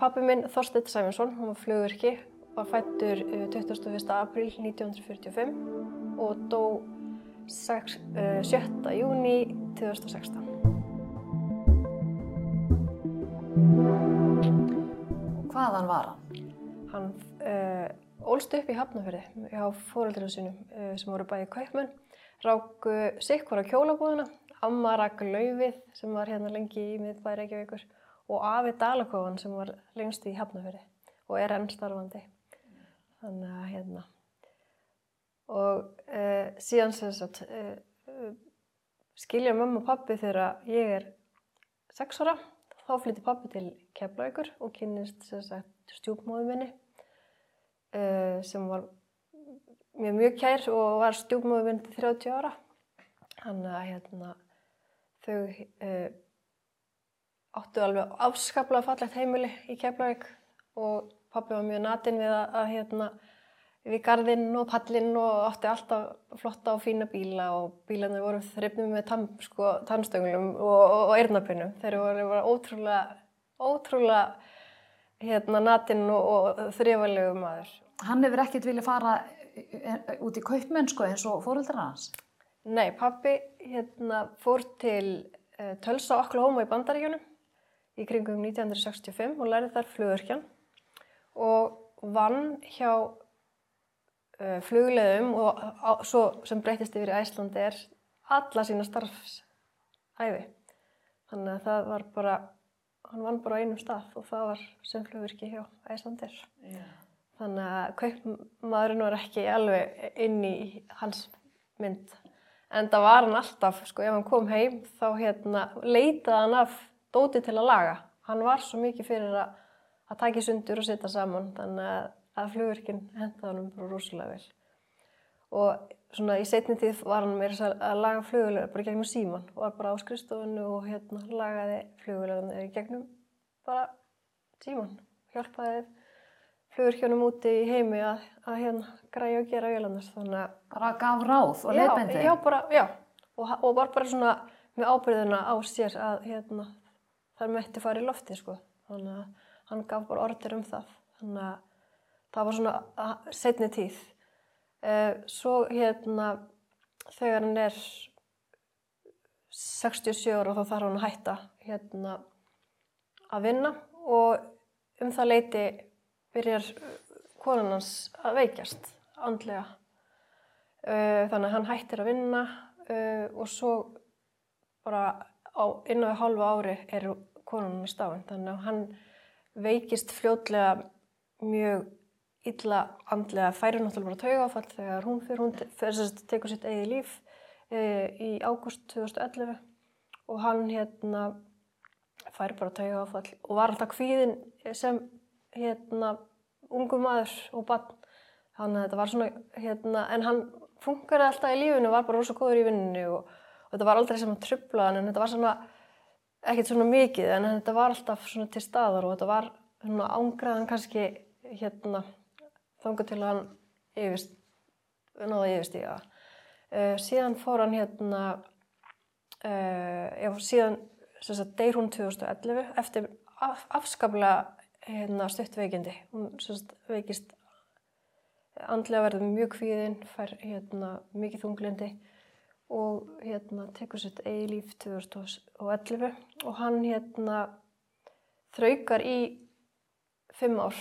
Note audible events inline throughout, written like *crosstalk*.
pappi minn, Þorstein Sæminsson, hann var flugvirki, var fættur uh, 21. april 1945 og dó 6, uh, 7. júni 2016. Hvaðan var hann? Hann uh, ólst upp í Hafnarfjörði hjá fóröldurinn sínum uh, sem voru bæði kaupmenn, ráku sikkvara kjólabúðuna, amma rak laufið sem var hérna lengi í miðbæri Reykjavíkur og afi Dalakofan sem var lengst í Hafnarfjörði og er enn starfandi. Þannig að hérna. Og uh, síðan sem sagt, uh, skilja mamma og pappi þegar ég er sex ára. Þá flytti pappi til Keflavíkur og sagt stjúpmóðu minni uh, sem var mér mjög kær og var stjúpmóðu minni til 30 ára. Þannig að hérna, þau áttu alveg afskaplega fallegt heimili í Keflavík og pappi var mjög natinn við að, að hérna, við garðinn og pallinn og átti alltaf flotta og fína bíla og bílarnir voru þreifnum með tam, sko, tannstöngulum og, og, og eyrnapinum. Þeir voru, voru ótrúlega, ótrúlega hérna, natinn og, og þrifalegu maður. Hann hefur ekkert viljað fara eh, út í kaupmennsku eins og fóreldrar hans? Nei, pappi hérna, fór til uh, Tulsa, Oklahoma í Bandaríkjunum í kringum 1965 og lærði þar flugurkjan og vann hjá uh, flugleðum og á, svo sem breytist yfir í Æslandi er alla sína starfsæfi. Þannig að það var bara, hann vann bara á einum stað og það var sem flugvirki hjá Æslandir. Yeah. Þannig að kaupmaðurinn var ekki alveg inn í hans mynd. En það var hann alltaf, sko, ef hann kom heim þá hérna leitaði hann af dóti til að laga. Hann var svo mikið fyrir að, að taka í sundur og setja saman, þannig að, að flugvirkinn hendaði hann bara rosalega vel. Og svona í setni tíð var hann meira að, laga flugvilegar bara gegnum síman og var bara á skrifstofunni og hérna lagaði flugvilegarna gegnum bara síman. Hjálpaði flugvirkjónum úti í heimi að, að hérna græja og gera vélandast, þannig að Bara gaf ráð og leiðbendi? Já, já, bara, já. Og, og var bara svona með ábyrðina á sér að hérna, það mætti fara í lofti, sko. Þannig að hann gaf bara orður um það. Þannig að það var svona setni tíð. Eh, svo hérna, þegar hann er 67 ára þá þarf hann að hætta hérna að vinna og um það leiti byrjar konan hans að veikjast andlega. Uh, þannig að hann hættir að vinna uh, og svo bara á inn á halva ári er konunum í stáin. Þannig að hann veikist fljótlega mjög illa andlega færi náttúrulega bara taugafall þegar hún fyrir, hún fyrir tekur sitt eigið líf uh, í ágúst 2011 og hann hérna færi bara taugafall og var alltaf kvíðin sem hérna ungum maður og barn. Þannig að þetta var svona, hérna, en hann fungerði alltaf í lífinu, var bara rosa góður í vinninu og, og þetta var aldrei sem að trubla hann, en þetta var svona, ekkert svona mikið, en þetta var alltaf svona til staðar og þetta var svona ángraðan kannski, hérna, þanga til að hann yfirst, náða yfirstíga. Uh, síðan fór hann hérna, uh, já, síðan, sem sagt, deyr hún 2011 eftir af, afskaplega hérna, stuttveikindi. Hún sem sagt, veikist andlega verður mjög kvíðinn, fær hérna, mikið þunglindi og hérna, tekur sitt eigi líf 2011 og hann hérna, þraukar í fimm ár.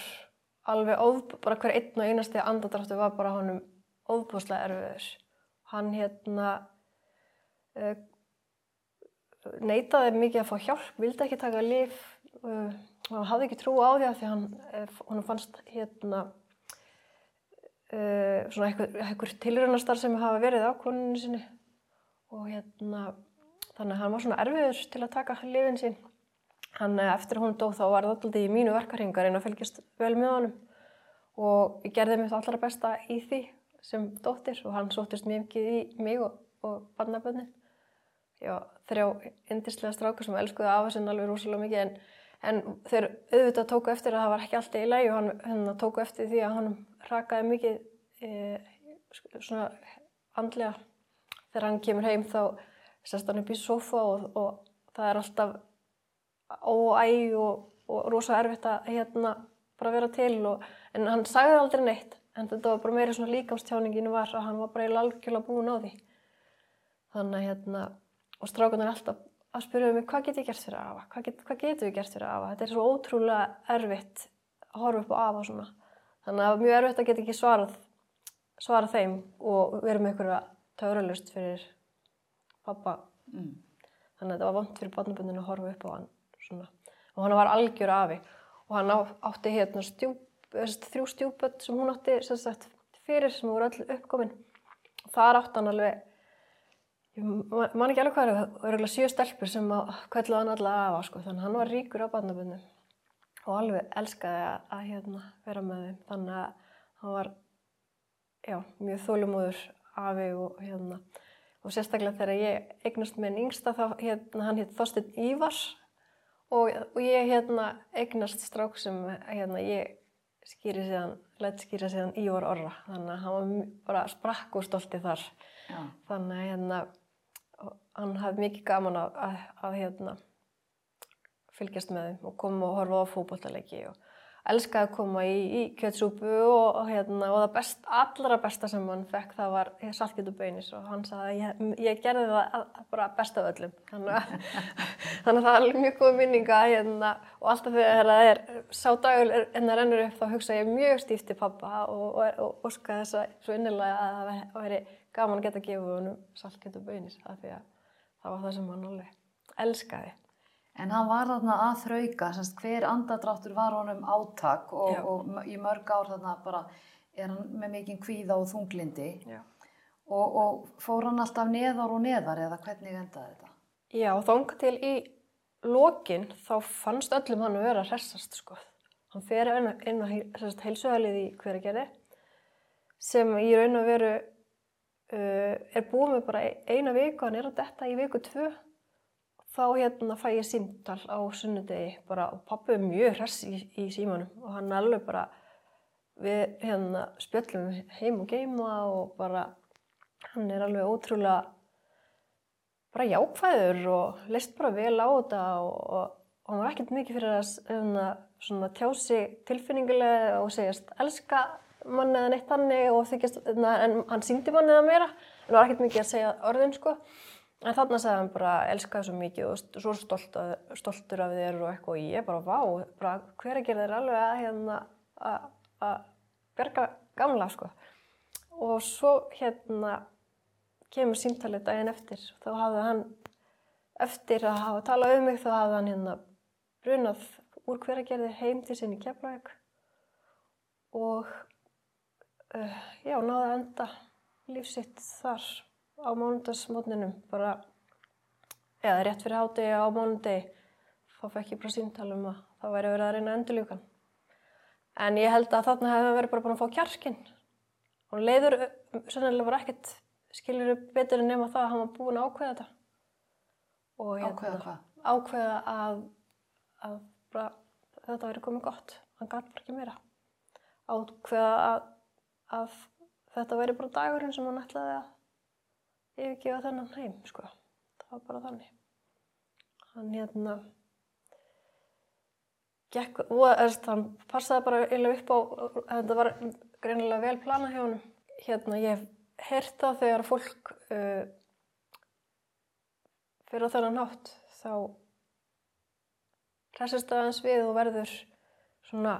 Alveg óð, bara hver einn og einasti andadráttu var bara honum óðbúslega erfiður. Hann hérna uh, neitaði mikið að fá hjálp, vildi ekki taka lif uh, hann hafði ekki trú á því að því hann, hann fannst hérna uh, svona einhver tilröðnastar sem hafa verið á konunni sinni og hérna þannig að hann var svona erfiður til að taka lifin sín. Hann eftir hún dó þá var það alltaf í mínu verkarhingar en að fylgjast vel með honum. Og ég gerði mér það allra besta í því sem dóttir og hann sóttist mjög mikið í mig og, og barnabönnin já, þrjá indislega strákur sem elskuði af þessin alveg rosalega mikið en, en þeir auðvitað tóku eftir að það var ekki alltaf í læg og hann, hann tóku eftir því að hann rakaði mikið e, svona andlega þegar hann kemur heim þá sest hann upp í sofa og, og það er alltaf óæg og og rosa erfitt að hérna bara vera til og, en hann sagði aldrei neitt en þetta var bara meira svona líkamstjáningin var að hann var bara í algjörlega búin á því. Þannig að hérna og strákunar alltaf að spyrja mig hvað get ég gert fyrir afa, hvað, get, hvað getur við gert fyrir afa? Þetta er svo ótrúlega erfitt að horfa upp á afa svona. Þannig að mjög erfitt að geta ekki svarað svarað þeim og vera með ykkur töfralust fyrir pappa Mm. þannig að þetta var vant fyrir barnaböndinu að horfa upp á hann svona. og hann var algjör afi og hann átti hérna stjúp, þrjú stjúpöld sem hún átti sem sagt, fyrir sem voru öll uppkomin og þar átti hann alveg ég ma- man ekki alveg hvað það var örugglega sjö stelpur sem kveldu hann alla afa sko. þannig að hann var ríkur á barnaböndinu og alveg elskaði að, að hérna, vera með þeim þannig að hann var já, mjög þólumóður afi og hérna og sérstaklega þegar ég eignast með en yngsta þá hérna, hann hétt Þorsteinn Ívars og, og ég hérna eignast strák sem hérna ég skýri síðan, lætt skýra síðan Ívar Orra þannig að hann var bara sprakk og stolti þar Já. þannig að hérna hann hafði mikið gaman að, að, að hérna fylgjast með þeim og koma og horfa á fótbollaleiki og elskaði að koma í, í kjötsúpu og, og, hérna, og það best, allra besta sem hann fekk það var saltkjöt og beinis og hann sagði að ég, ég gerði það að, bara best af öllum. Þannig að, *laughs* þannig að það er mjög góð minninga hérna, og alltaf þegar það er sá dagur er- en það rennur upp þá hugsa ég mjög stíft til pappa og, óska þess að svo innilega að það væri gaman að geta að gefa honum saltkjöt og beinis af því að það var það sem hann alveg elskaði En hann var þarna að þrauka, semst hver andadráttur var honum átak og, og í mörg ár þarna bara er hann með mikinn kvíða og þunglindi og, og fór hann alltaf neðar og neðar eða hvernig endaði þetta? Já, þóng til í lokin þá fannst öllum hann að vera að hressast sko. Hann fer inn, inn á heilsuhælið í hveragerði sem í raun og veru uh, er búið með bara eina viku, hann er að detta í viku tvö. Þá hérna fæ ég símtal á sunnudegi bara og pappi er mjög hress í, í símanum og hann alveg bara við hérna spjöllum heim og geima og bara hann er alveg ótrúlega bara jákvæður og leist bara vel á þetta og, og, og hann var ekkert mikið fyrir að svona, svona tjá sig tilfinningulega og segjast elska manni eða neitt þannig og þykjast, na, en hann síndi manni það meira. En var ekkert mikið að segja orðin sko en þarna sagði hann bara elska það svo mikið og svo stolt að, stoltur af þér og eitthvað og ég bara vá, bara hver að gera þér alveg að hérna að að berga gamla sko? Og svo hérna kemur símtalið daginn eftir. Þá hafði hann eftir að hafa talað um mig þá hafði hann hérna brunað úr hveragerði heim til sinni Keflavík. Og uh, já, náði að enda lífsitt þar á mánudagsmótninum bara eða rétt fyrir hátegi á mánudegi þá fekk ég bara símtal um að það væri verið að reyna endurljúkan en ég held að þarna hefði verið bara búin að fá kjarkinn. Og leiður sennilega bara ekkert skilur upp betur en nema það að hann var búin að ákveða þetta. Og hérna, Ákveða hvað? ákveða að, að bara, þetta væri komið gott. Hann gæti bara ekki meira. Ákveða að, að þetta væri bara dagurinn sem hann ætlaði að yfirgefa þennan heim sko. það var bara þannig hann hérna gekk, erst, hann passaði bara eiginlega upp á þetta var greinilega vel planað hjá honum hérna ég það þegar fólk uh, fyrir þennan hátt þá hressist aðeins við og verður svona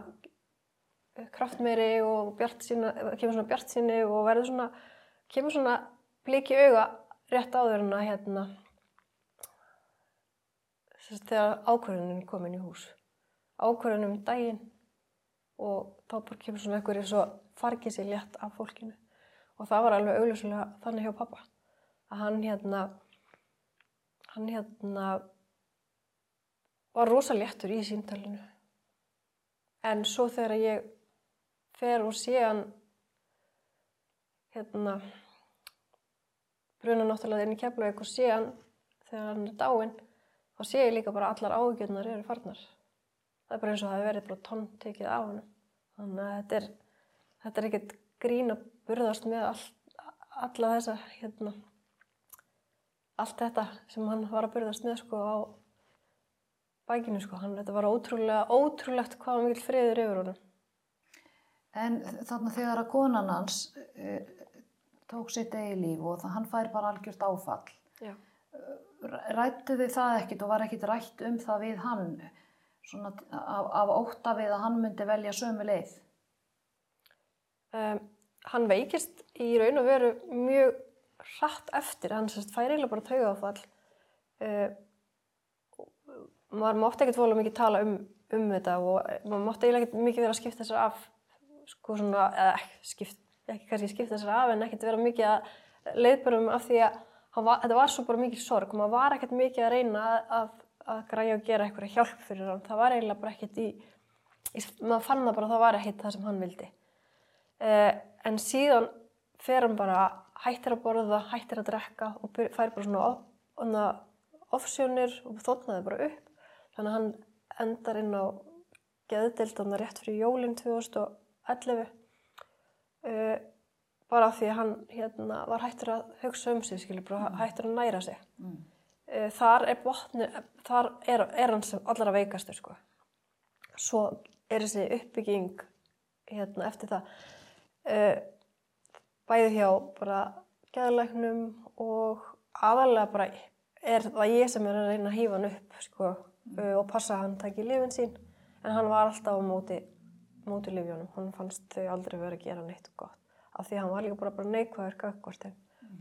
kraftmeiri og bjart sína, kemur svona bjart síni og verður svona, kemur svona bliki auga rétt áður en að hérna þess að þegar ákvörðunin er komin í hús. Ákvörðunum um daginn og þá bara kemur svona einhverju svo fargið sér létt af fólkinu. Og það var alveg augljóslega þannig hjá pappa að hann hérna hann hérna var rosa léttur í síntalinu en svo þegar ég fer og sé hann hérna bruna náttúrulega inn í Keflavík og sé hann þegar hann er dáinn þá sé ég líka bara allar áhugjörnar eru farnar. Það er bara eins og það hefur verið bara tonn tekið af hann þannig að þetta er þetta er ekkert grín að burðast með all, alla þessa hérna allt þetta sem hann var að burðast með sko á bækinu sko, hann, þetta var ótrúlega, ótrúlegt hvað mikil friður yfir honum. En þarna þegar að konan hans uh, tók sitt eigi líf og það, hann fær bara algjört áfall. Já. Rættu þið það ekkit og var ekkit rætt um það við hann svona af, af ótta við að hann myndi velja sömu leið? Um, hann veikist í raun og veru mjög hratt eftir, hann sérst fær eiginlega bara taugáfall. Uh, maður mátti ekkert volið mikið tala um, um þetta og maður mátti eiginlega ekkert mikið vera að skipta þessar af, sko svona, eða ekki, skipt, ekki kannski skipta þessar af en ekkert vera mikið að leiðbörnum af því að var, þetta var svo bara mikið sorg og maður var ekkert mikið að reyna að, að, að græja og gera eitthvað hjálp fyrir hann. Það var eiginlega bara ekkert í, í maður fann það bara að það var ekkert það sem hann vildi. Uh, en síðan fer hann bara hættir að borða, hættir að drekka og fær bara svona ofsjónir og þóttnaði bara upp. Þannig að hann endar inn á geðdildana rétt fyrir jólinn 2011 uh, bara því að hann hérna, var hættir að hugsa um sig, skilur, bara hættir að næra sig. Mm. Uh, þar er botni, þar er, er hann sem allra veikastur, sko. Svo er þessi uppbygging hérna eftir það uh, bæði hjá bara geðlæknum og aðalega bara er það ég sem er að reyna að hýfa hann upp sko, uh, og passa að hann taki lifin sín en hann var alltaf á móti, móti lifjónum, hann fannst þau aldrei verið að gera neitt gott af því hann var líka bara, bara neikvæður gagvart mm.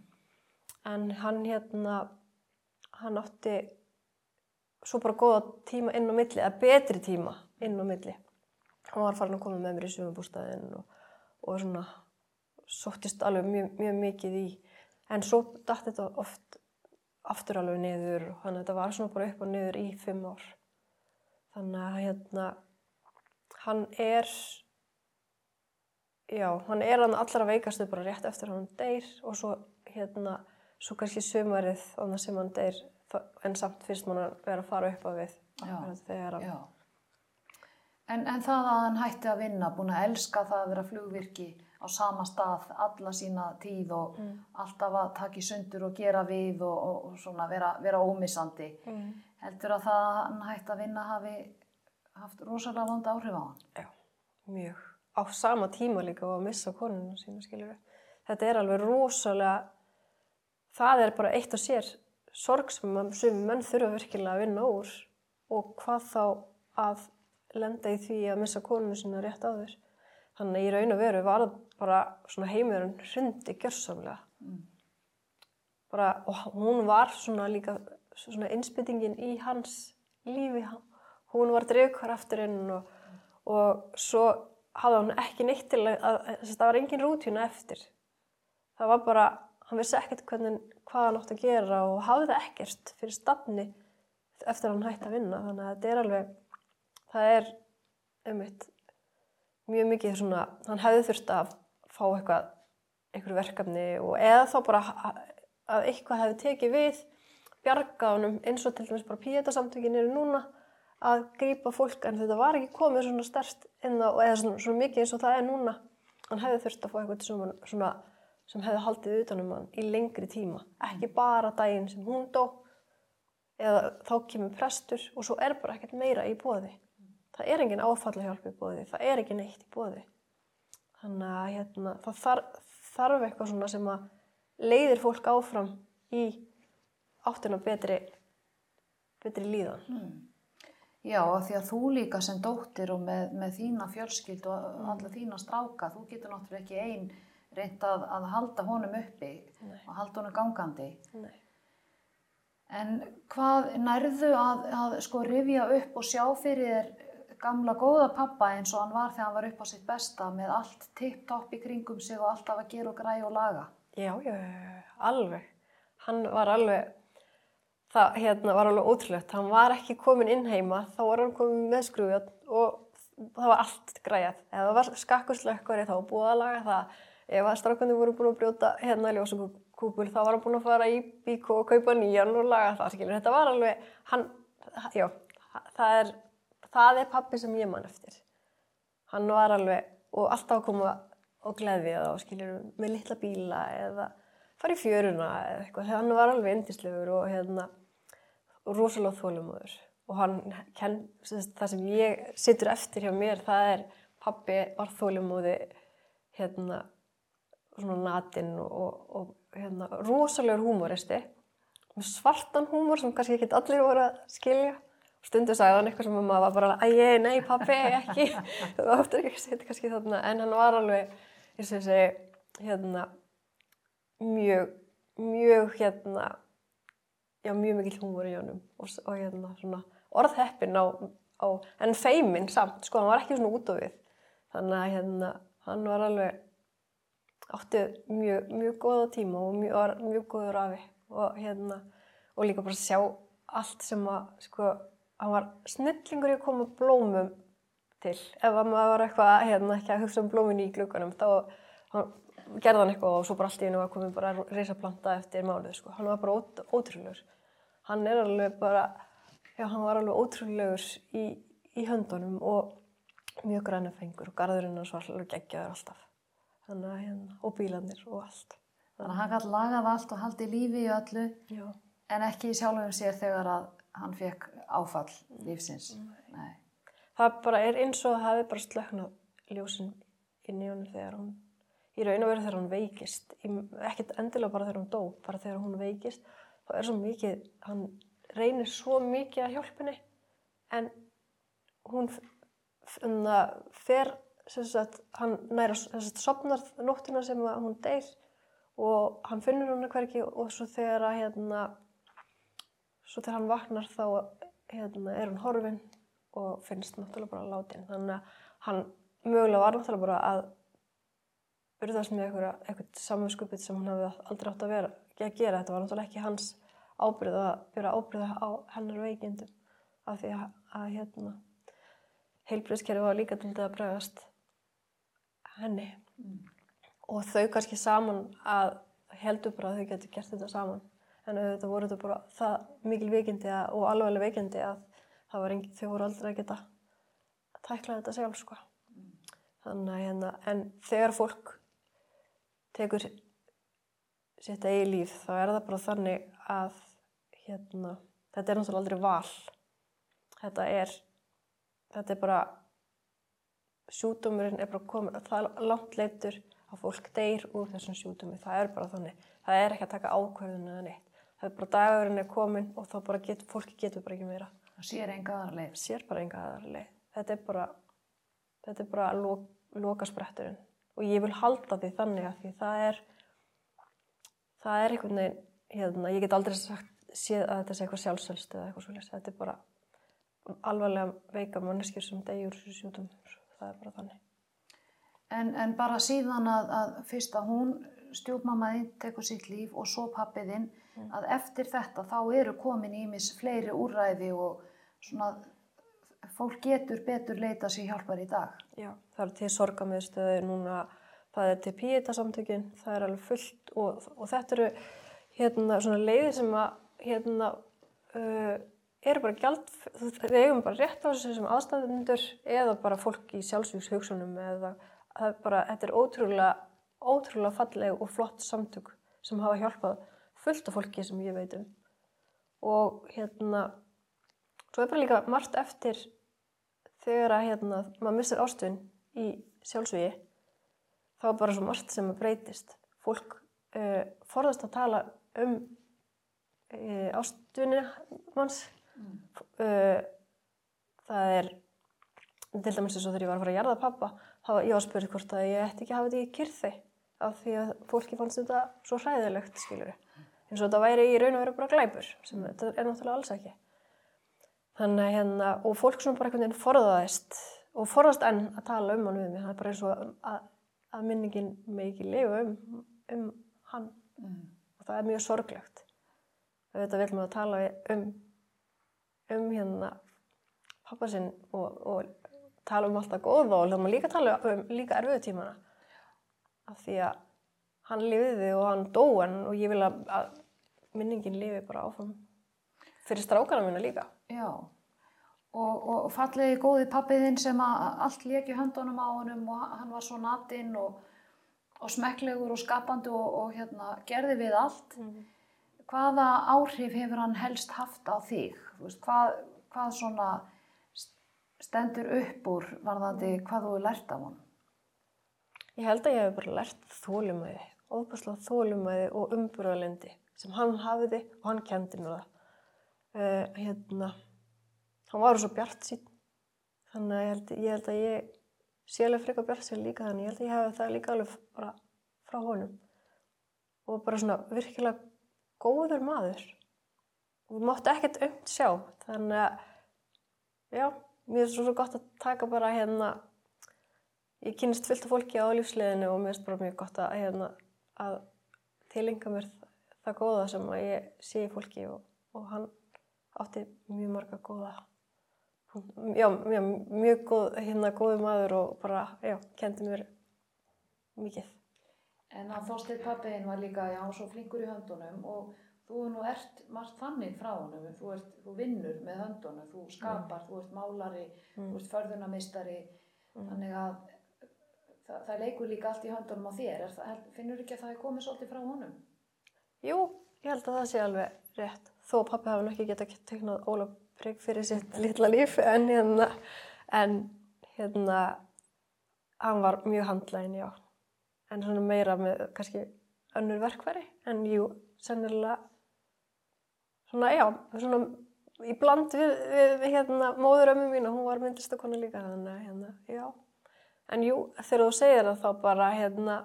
en hann hérna hann átti svo bara góða tíma inn á milli eða betri tíma inn á milli. Hann var farin að koma með mér í sumabústæðin og, og svona sóttist alveg mjög, mjög mikið í. En svo dætti þetta oft aftur alveg niður þannig að þetta var svona bara upp og niður í fimm ár. Þannig að hérna hann er já, hann er hann allra veikastu bara rétt eftir hann deyr og svo hérna, svo kannski þannig sem hann deyr en samt fyrst mann að vera að fara upp á við þegar já. En, en það að hann hætti að vinna, búin að elska það að vera flugvirki á sama stað alla sína tíð og Mm. alltaf að taka í sundur og gera við og, og, og svona vera, vera ómissandi. mm. Heldur að það að hann hætti að vinna hafi haft rosalega vonda áhrif á hann? Já, mjög. Á sama tíma líka og að missa konuna sína, skiljur við. Þetta er alveg rosalega, það er bara eitt og sér sorg sem mann- sumir menn þurfa virkilega að vinna úr og hvað þá að lenda í því að missa konuna sína rétt áður. Þannig að í raun og veru var það bara svona heimurinn hrundi gjörsamlega. Mm. Bara, og hún var svona líka svona innspytingin í hans lífi. Hún var drifkarafturinn og, og svo hafði hann ekki neitt til að, að, að það var engin rútína eftir. Það var bara, hann vissi ekkert hvernig, hvað hann átti að gera og hafði það ekkert fyrir stafni eftir að hann hætti að vinna. Þannig að þetta er alveg, það er einmitt mjög mikið svona, hann hefði þurft að fá eitthvað, einhverju verkefni og eða þá bara að eitthvað hefði tekið við bjarga honum eins og til dæmis bara píetasamtökin eru núna að grípa fólk en þetta var ekki komið svona stærst inn á, eða svona, svona mikið eins og það er núna. Hann hefði þurft að fá eitthvað svona, svona sem hefði haldið utanum hann í lengri tíma. Ekki bara daginn sem hún dó eða þá kemur prestur og svo er bara ekkert meira í bóði það er engin áfallahjálp í bóði það er ekki neitt í bóði þannig að hérna, það þarf, þarf eitthvað svona sem að leiðir fólk áfram í áttina betri betri líðan. Mm. Já, af því að þú líka sem dóttir og með, með þína fjölskyld og alla þína stráka, þú getur náttúrulega ekki einn reynd að, að halda honum uppi Nei. og halda honum gangandi. Nei. En hvað nærðu að, að sko rifja upp og sjá fyrir þér gamla góða pappa eins og hann var þegar hann var upp á sitt besta með allt tipp-topp í kringum sig og alltaf að gera og græja og laga? Já, já, alveg. Hann var alveg, það hérna, var alveg ótrúlegt. Hann var ekki komin inn heima, þá var hann komin með skrúfjörn og það var allt græjað. Ef það var skakkuslökkari þá búið að laga það. Ef að strákandi voru búin að brjóta hérna ljósakúpul þá var hann búin að fara í bíkó og kaupa nýjan og laga það, skilur. Þetta var alveg, hann, já, það er, það er pappi sem ég man eftir. Hann var alveg, og alltaf koma og gleðja þá, skiljur, með litla bíla eða fara í fjöruna eða eitthvað. Hann var alveg indislegur og hérna, og rosalega þólumóður. og hann kenn, það sem ég sittur eftir hjá mér það er pappi var þólimóði hérna svona natinn og, og, og hérna rosalegur húmoristi. Með svartan húmor sem kannski ekki allir voru að skilja. Stundu sagði hann eitthvað sem maður var bara æg, nei pappi, ekki. *laughs* Það ofta ekki að setja kannski þarna en hann var alveg, eins og þessi hérna mjög, mjög hérna já, mjög mikil húmor í honum og, og hérna svona orðheppin á, á en feiminn samt, sko, hann var ekki svona út á við. Þannig að hérna hann var alveg átti mjög, mjög góða tíma og mjög, mjög góður afi og hérna og líka bara sjá allt sem að sko hann var snillingur í að koma blómum til. Ef maður var eitthvað hérna, ekki að hugsa um blómin í glöggunum þá hann, gerði hann eitthvað og svo bara allt í hennu var komið bara reysaplanta eftir mánuð sko. hann var bara ót, ótrúlegur hann er alveg bara já, hann var alveg ótrúlegur í, í höndunum og mjög græna fengur og garðurinn hans var alveg geggjaður alltaf þannig að hérna, og bílanir og allt þannig að hann gæti lagað allt og haldi lífi í öllu já. en ekki sjálfum sér þegar að hann fekk áfall lífsins. Nei. Það bara er eins og það hefði bara slöknað ljósin inn í honum þegar hún, í raun og veru þegar hún veikist, ekkert endilega bara þegar hún dó, bara þegar hún veikist, þá er svo mikið, hann reynir svo mikið að hjálpunni en hún fer, sagt, hann næra, sopnar nóttina sem hún deyr og hann finnur hún hverki og svo þegar að hérna svo þegar hann vaknar þá hérna, er hann horfin og finnst náttúrulega bara látin. Þannig að hann mögulega var náttúrulega bara að urðast með eitthvað, eitthvað samanskupið sem hann hafði aldrei átt að vera að gera, þetta var náttúrulega ekki hans ábyrð að byrja ábyrða á hennar veikindum af því að, að hérna, heilbreyðskerfi var líka til þetta að bregast henni mm. og þau kannski saman að heldur bara að þau getur gert þetta saman en þetta voru þetta bara það mikil veikindi að, og alveg veikindi að engin, þau voru aldrei að geta tækla þetta sjálf sko. Þannig að hérna, en þegar fólk tekur sitt eigi líf þá er það bara þannig að hérna, þetta er náttúrulega aldrei val. Þetta er, þetta er bara, sjútumurinn er bara komið, það er langt leitur að fólk deyr úr þessum sjútumi, það er bara þannig. Það er ekki að taka ákverðinu eða neitt það er bara dagurinn er komin og þá bara get, fólki getur bara ekki meira. Það sér enga aðra leið. Sér bara enga aðra leið. Þetta er bara, þetta er bara lo, lokaspretturinn og ég vil halda því þannig að því það er, það er einhvern veginn, hérna, ég get aldrei sagt, séð að þetta sé eitthvað sjálfsvölst eða eitthvað svolítið. Þetta er bara alvarlega veika manneskjur sem degjur sjútum, það er bara þannig. En, en bara síðan að, að fyrst að hún stjórnmamaðinn tekur sitt líf og svo pappiðinn mm. að eftir þetta þá eru komin ímis fleiri úræði og svona fólk getur betur leita sér hjálpar í dag. Já, það er til sorgamiðstöðu núna, það er til píetasamtökin, það er alveg fullt og, og þetta eru hérna leiðir sem að hérna uh, eru bara gælt, við eigum bara rétt á þessu sem aðstæðundur eða bara fólk í sjálfsvíkshugsunum eða það er bara, þetta er ótrúlega ótrúlega falleg og flott samtök sem hafa hjálpað fullt af fólki sem ég veit um og hérna svo er bara líka margt eftir þegar að hérna maður missir ástun í sjálfsvíi þá er bara svo margt sem að breytist. Fólk uh, forðast að tala um uh, ástunina manns. Mm. uh, það er til dæmis eins og þegar ég var að fara að jarða pappa þá var ég að spyrja hvort að ég ætti ekki að hafa þetta í kyrþi af því að fólki fannst þetta svo hræðilegt skilur eins og þetta væri í raun og veru bara glæpur sem þetta er náttúrulega alls ekki þannig hérna og fólk svona bara einhvern veginn forðaðist og forðast enn að tala um hann við mig. Það er bara eins og að, að minningin með ekki lifa um, um hann. Mm. og það er mjög sorglegt. Þetta vil maður tala um um hérna pappa sinn og, og tala um alltaf góð og þá maður líka tala um líka erfiðu tímana. Af því að hann lifiði og hann dóan og ég vil að, að minningin lifi bara áfram. Fyrir strákana mína líka. Já, og, og fallegi góði pappiðinn sem allt leki höndunum á honum og hann var svo natinn og, og smekklegur og skapandi og, og hérna, gerði við allt. Mm -hmm. Hvaða áhrif hefur hann helst haft á þig? Veist, hvað, hvað svona stendur upp úr varðandi hvað þú er lært af honum? Ég held að ég hef bara lært þólumæði, óbærslega þólumæði og umburðalendi sem hann hafiði og hann kendi mér það. Uh, hérna, hann var svo bjart sín, þannig að ég held, ég held að ég sé alveg freka bjart sér líka þannig, ég held að ég hafi það líka alveg bara frá honum. Og bara svona virkilega góður maður. Og mátti ekkert umt sjá, þannig að já, mér er svo, svo gott að taka bara hérna ég kynist fullt af fólki á lífsliðinu og mér finnst bara mjög gott að, hérna, að tilenga mér það góða sem að ég sé í fólki og, og hann átti mjög marga góða já, já mjög góð, hérna góði maður og bara, já, kendi mér mikið En að Þorstein pappiðin var líka, já, svo flinkur í höndunum og þú nú ert margt þannig frá honum, þú, ert, þú vinnur með höndunum, þú skapar, mm. þú ert málari, mm. þú ert förðunamistari, mm. þannig að það, það leikur líka allt í höndunum á þér, það, finnur ekki að það er komið svolítið frá honum? Jú, ég held að það sé alveg rétt, þó pappi hafi ekki getað tegnað Ólaf Brygg fyrir sitt litla líf, en hérna, en hérna, hann var mjög handlægin, já. En svona meira með kannski önnur verkværi en jú, sennilega svona já, svona í bland við, við, við hérna móðurömmu mín og hún var myndlistakonna líka þannig að hérna, já. En jú, þegar þú segir það þá bara hérna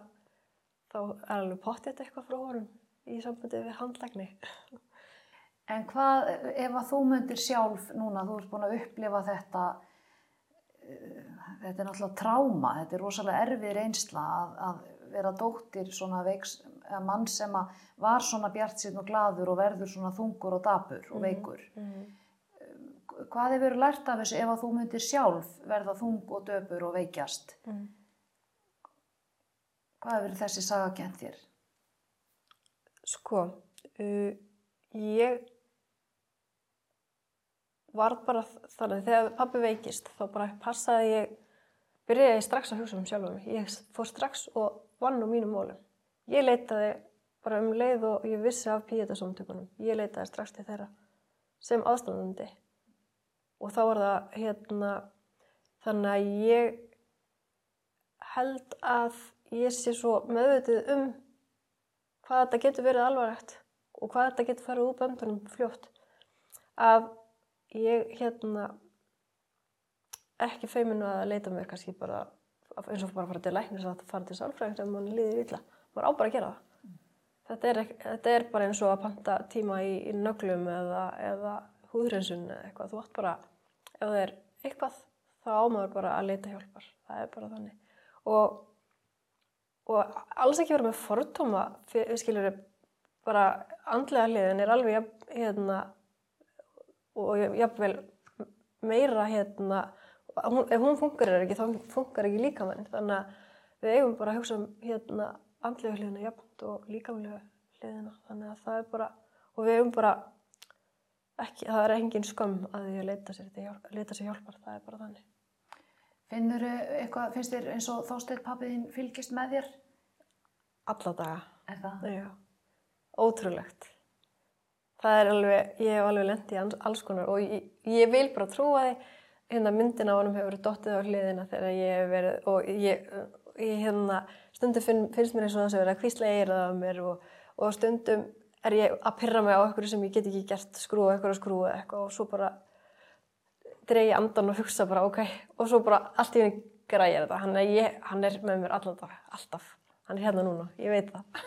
þá er alveg pottið eitthvað frá honum í sambandi við handlækni En hvað, ef að þú myndir sjálf núna, þú ert búin að upplifa þetta þetta er náttúrulega tráma, þetta er rosalega erfið reynsla að, að vera dóttir svona veiks, mann sem var svona bjart síðan og gladur og verður svona þungur og dapur og mhm, veikur. Mm -hmm. Hvað hefur lært af þessu ef að þú myndir sjálf verða þung og döpur og veikjast? Mm. Hvað hefur þessi saga kent þér? Sko, uh, ég var bara þannig þegar pabbi veikist þá bara passaði ég byrjaði ég strax að hugsa um sjálf mig. Ég fór strax og vann á mínum mólum. Ég leitaði bara um leið og ég vissi af píetasamtökunum. Ég leitaði strax til þeirra sem aðstæðandi og þá var það hérna þannig að ég held að ég sé svo meðvitið um hvað þetta getur verið alvarlegt og hvað þetta getur farið úr böndunum fljótt að ég hérna ekki feiminu að leita mér kannski bara eins og bara fara til læknis að fara til sálfræðing sem mann líður illa. Maður á bara að gera það. Mm. þetta, er, þetta er bara eins og að panta tíma í, í nöglum eða, eða húðrinsun eða eitthvað. Þú átt bara, ef það er eitthvað þá ámaður bara að leita hjálpar. Það er bara þannig. Og, og alls ekki vera með fortóma við skiljum bara andlega hliðin er alveg hérna og jáfnveil meira hérna hún, ef hún funkar ekki þá funkar ekki líkamann þannig að við eigum bara að hugsa um hérna andlega hliðina jafnt og líkamlega hliðina. Þannig að það er bara og við eigum bara ekki, það er engin skam að því að leita sér, hjálp, leita sér hjálpar, það er bara þannig. Finnur eitthvað, finnst þér eins og þósteil pappiðinn fylgist með þér? Alla daga. Er það? Já, ótrúlegt Það er alveg, ég hef alveg lendið í alls konar og ég, ég vil bara trúa því. Hérna myndin á honum hefur dottið á hliðina þegar ég hef verið og ég, ég hérna stundum finn, finnst mér eins og það sem verið að kvísla eirað af mér og, og stundum er ég að pyrra mig á eitthvað sem ég get ekki gert skrúa eitthvað og skrúa eitthvað og svo bara dregi andan og hugsa bara ok og svo bara allt í henni græðir þetta. Hann er, ég, hann er með mér alltaf, alltaf. Hann er hérna núna, ég veit það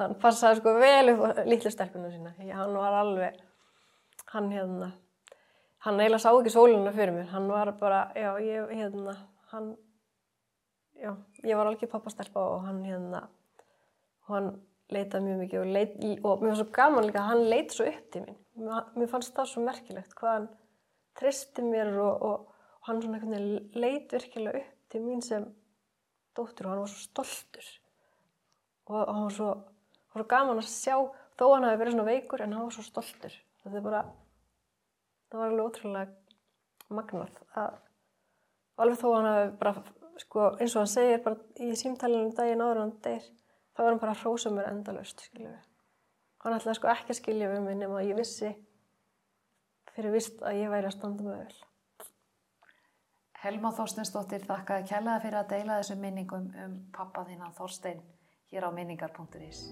hann passaði sko vel upp lítlu stelpunum sína hann var alveg hann hérna hann eiginlega sá ekki sóluna fyrir mér. Hann var bara, já, ég, hérna hann, já, ég var alveg pappastelpa og hann, hérna hann leitaði mjög mikið og, leit, og mér var svo gaman líka hann leiti svo upp til mín. Mér, mér fannst það svo merkilegt hvað hann tristi mér og, og, og hann svona einhvern veginn leit virkilega upp til mín sem dóttur og hann var svo stoltur. Og hann var svo, var svo gaman að sjá þó hann hafi verið svona veikur en hann var svo stoltur. Þetta er bara það var alveg ótrúlega magnað að alveg þó hann hafi bara sko, eins og hann segir bara í símtælunum daginn áður hann deyr þá var hann bara mér endalust skilju hann ætlaði sko ekki að skilja við mig nema að ég vissi fyrir vist að ég væri að standa með vel. Helma Þorsteinsdóttir þakkaði kærlega fyrir að deila þessum minningum um pappa þínan Þorstein hier al Menningar.is.